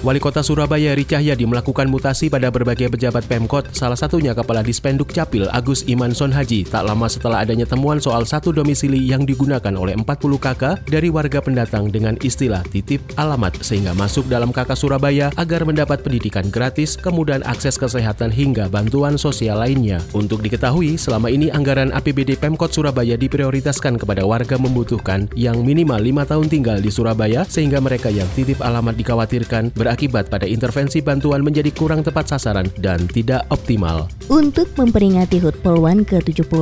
Wali Kota Surabaya Eri Cahyadi melakukan mutasi pada berbagai pejabat Pemkot, salah satunya Kepala Dispenduk Capil Agus Imanson Haji, tak lama setelah adanya temuan soal satu domisili yang digunakan oleh 40 kakak dari warga pendatang dengan istilah titip alamat sehingga masuk dalam kakak Surabaya agar mendapat pendidikan gratis, kemudian akses kesehatan hingga bantuan sosial lainnya. Untuk diketahui, selama ini anggaran APBD Pemkot Surabaya diprioritaskan kepada warga membutuhkan yang minimal lima tahun tinggal di Surabaya sehingga mereka yang titip alamat dikhawatirkan ber berakibat pada intervensi bantuan menjadi kurang tepat sasaran dan tidak optimal. Untuk memperingati HUT Polwan ke-75,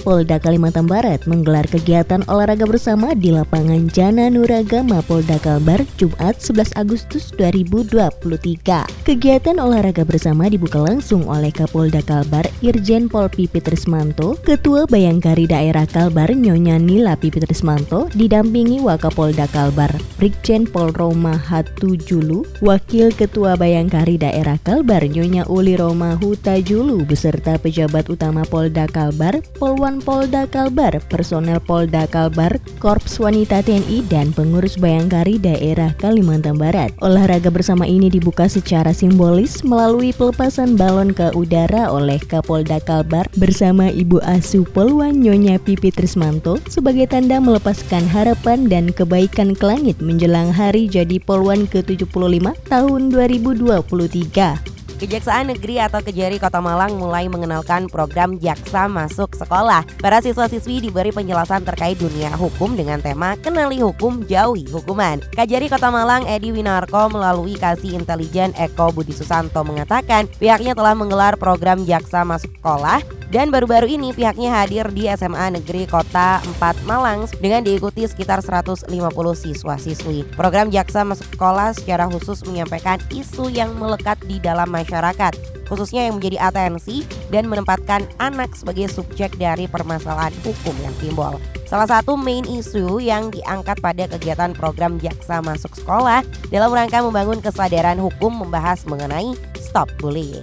Polda Kalimantan Barat menggelar kegiatan olahraga bersama di lapangan Jana Nuragama Polda Kalbar Jumat 11 Agustus 2023. Kegiatan olahraga bersama dibuka langsung oleh Kapolda Kalbar Irjen Pol Pipi Trismanto, Ketua Bayangkari Daerah Kalbar Nyonya Nila Pipi Trismanto, didampingi Wakapolda Kalbar Brigjen Pol Roma Hatujulu, Wakil Ketua Bayangkari Daerah Kalbar Nyonya Uli Roma Huta Julu beserta pejabat utama Polda Kalbar, Polwan Polda Kalbar, personel Polda Kalbar, Korps Wanita TNI dan pengurus Bayangkari Daerah Kalimantan Barat. Olahraga bersama ini dibuka secara simbolis melalui pelepasan balon ke udara oleh Kapolda Kalbar bersama Ibu Asu Polwan Nyonya Pipi Trismanto sebagai tanda melepaskan harapan dan kebaikan ke langit menjelang hari jadi Polwan ke-75 tahun 2023. Kejaksaan Negeri atau Kejari Kota Malang mulai mengenalkan program Jaksa Masuk Sekolah. Para siswa-siswi diberi penjelasan terkait dunia hukum dengan tema Kenali Hukum, Jauhi Hukuman. Kejari Kota Malang Edi Winarko melalui Kasih Intelijen Eko Budi Susanto mengatakan pihaknya telah menggelar program Jaksa Masuk Sekolah dan baru-baru ini pihaknya hadir di SMA Negeri Kota 4 Malang dengan diikuti sekitar 150 siswa-siswi. Program Jaksa Masuk Sekolah secara khusus menyampaikan isu yang melekat di dalam masyarakat khususnya yang menjadi atensi dan menempatkan anak sebagai subjek dari permasalahan hukum yang timbul. Salah satu main isu yang diangkat pada kegiatan program Jaksa Masuk Sekolah dalam rangka membangun kesadaran hukum membahas mengenai stop bullying.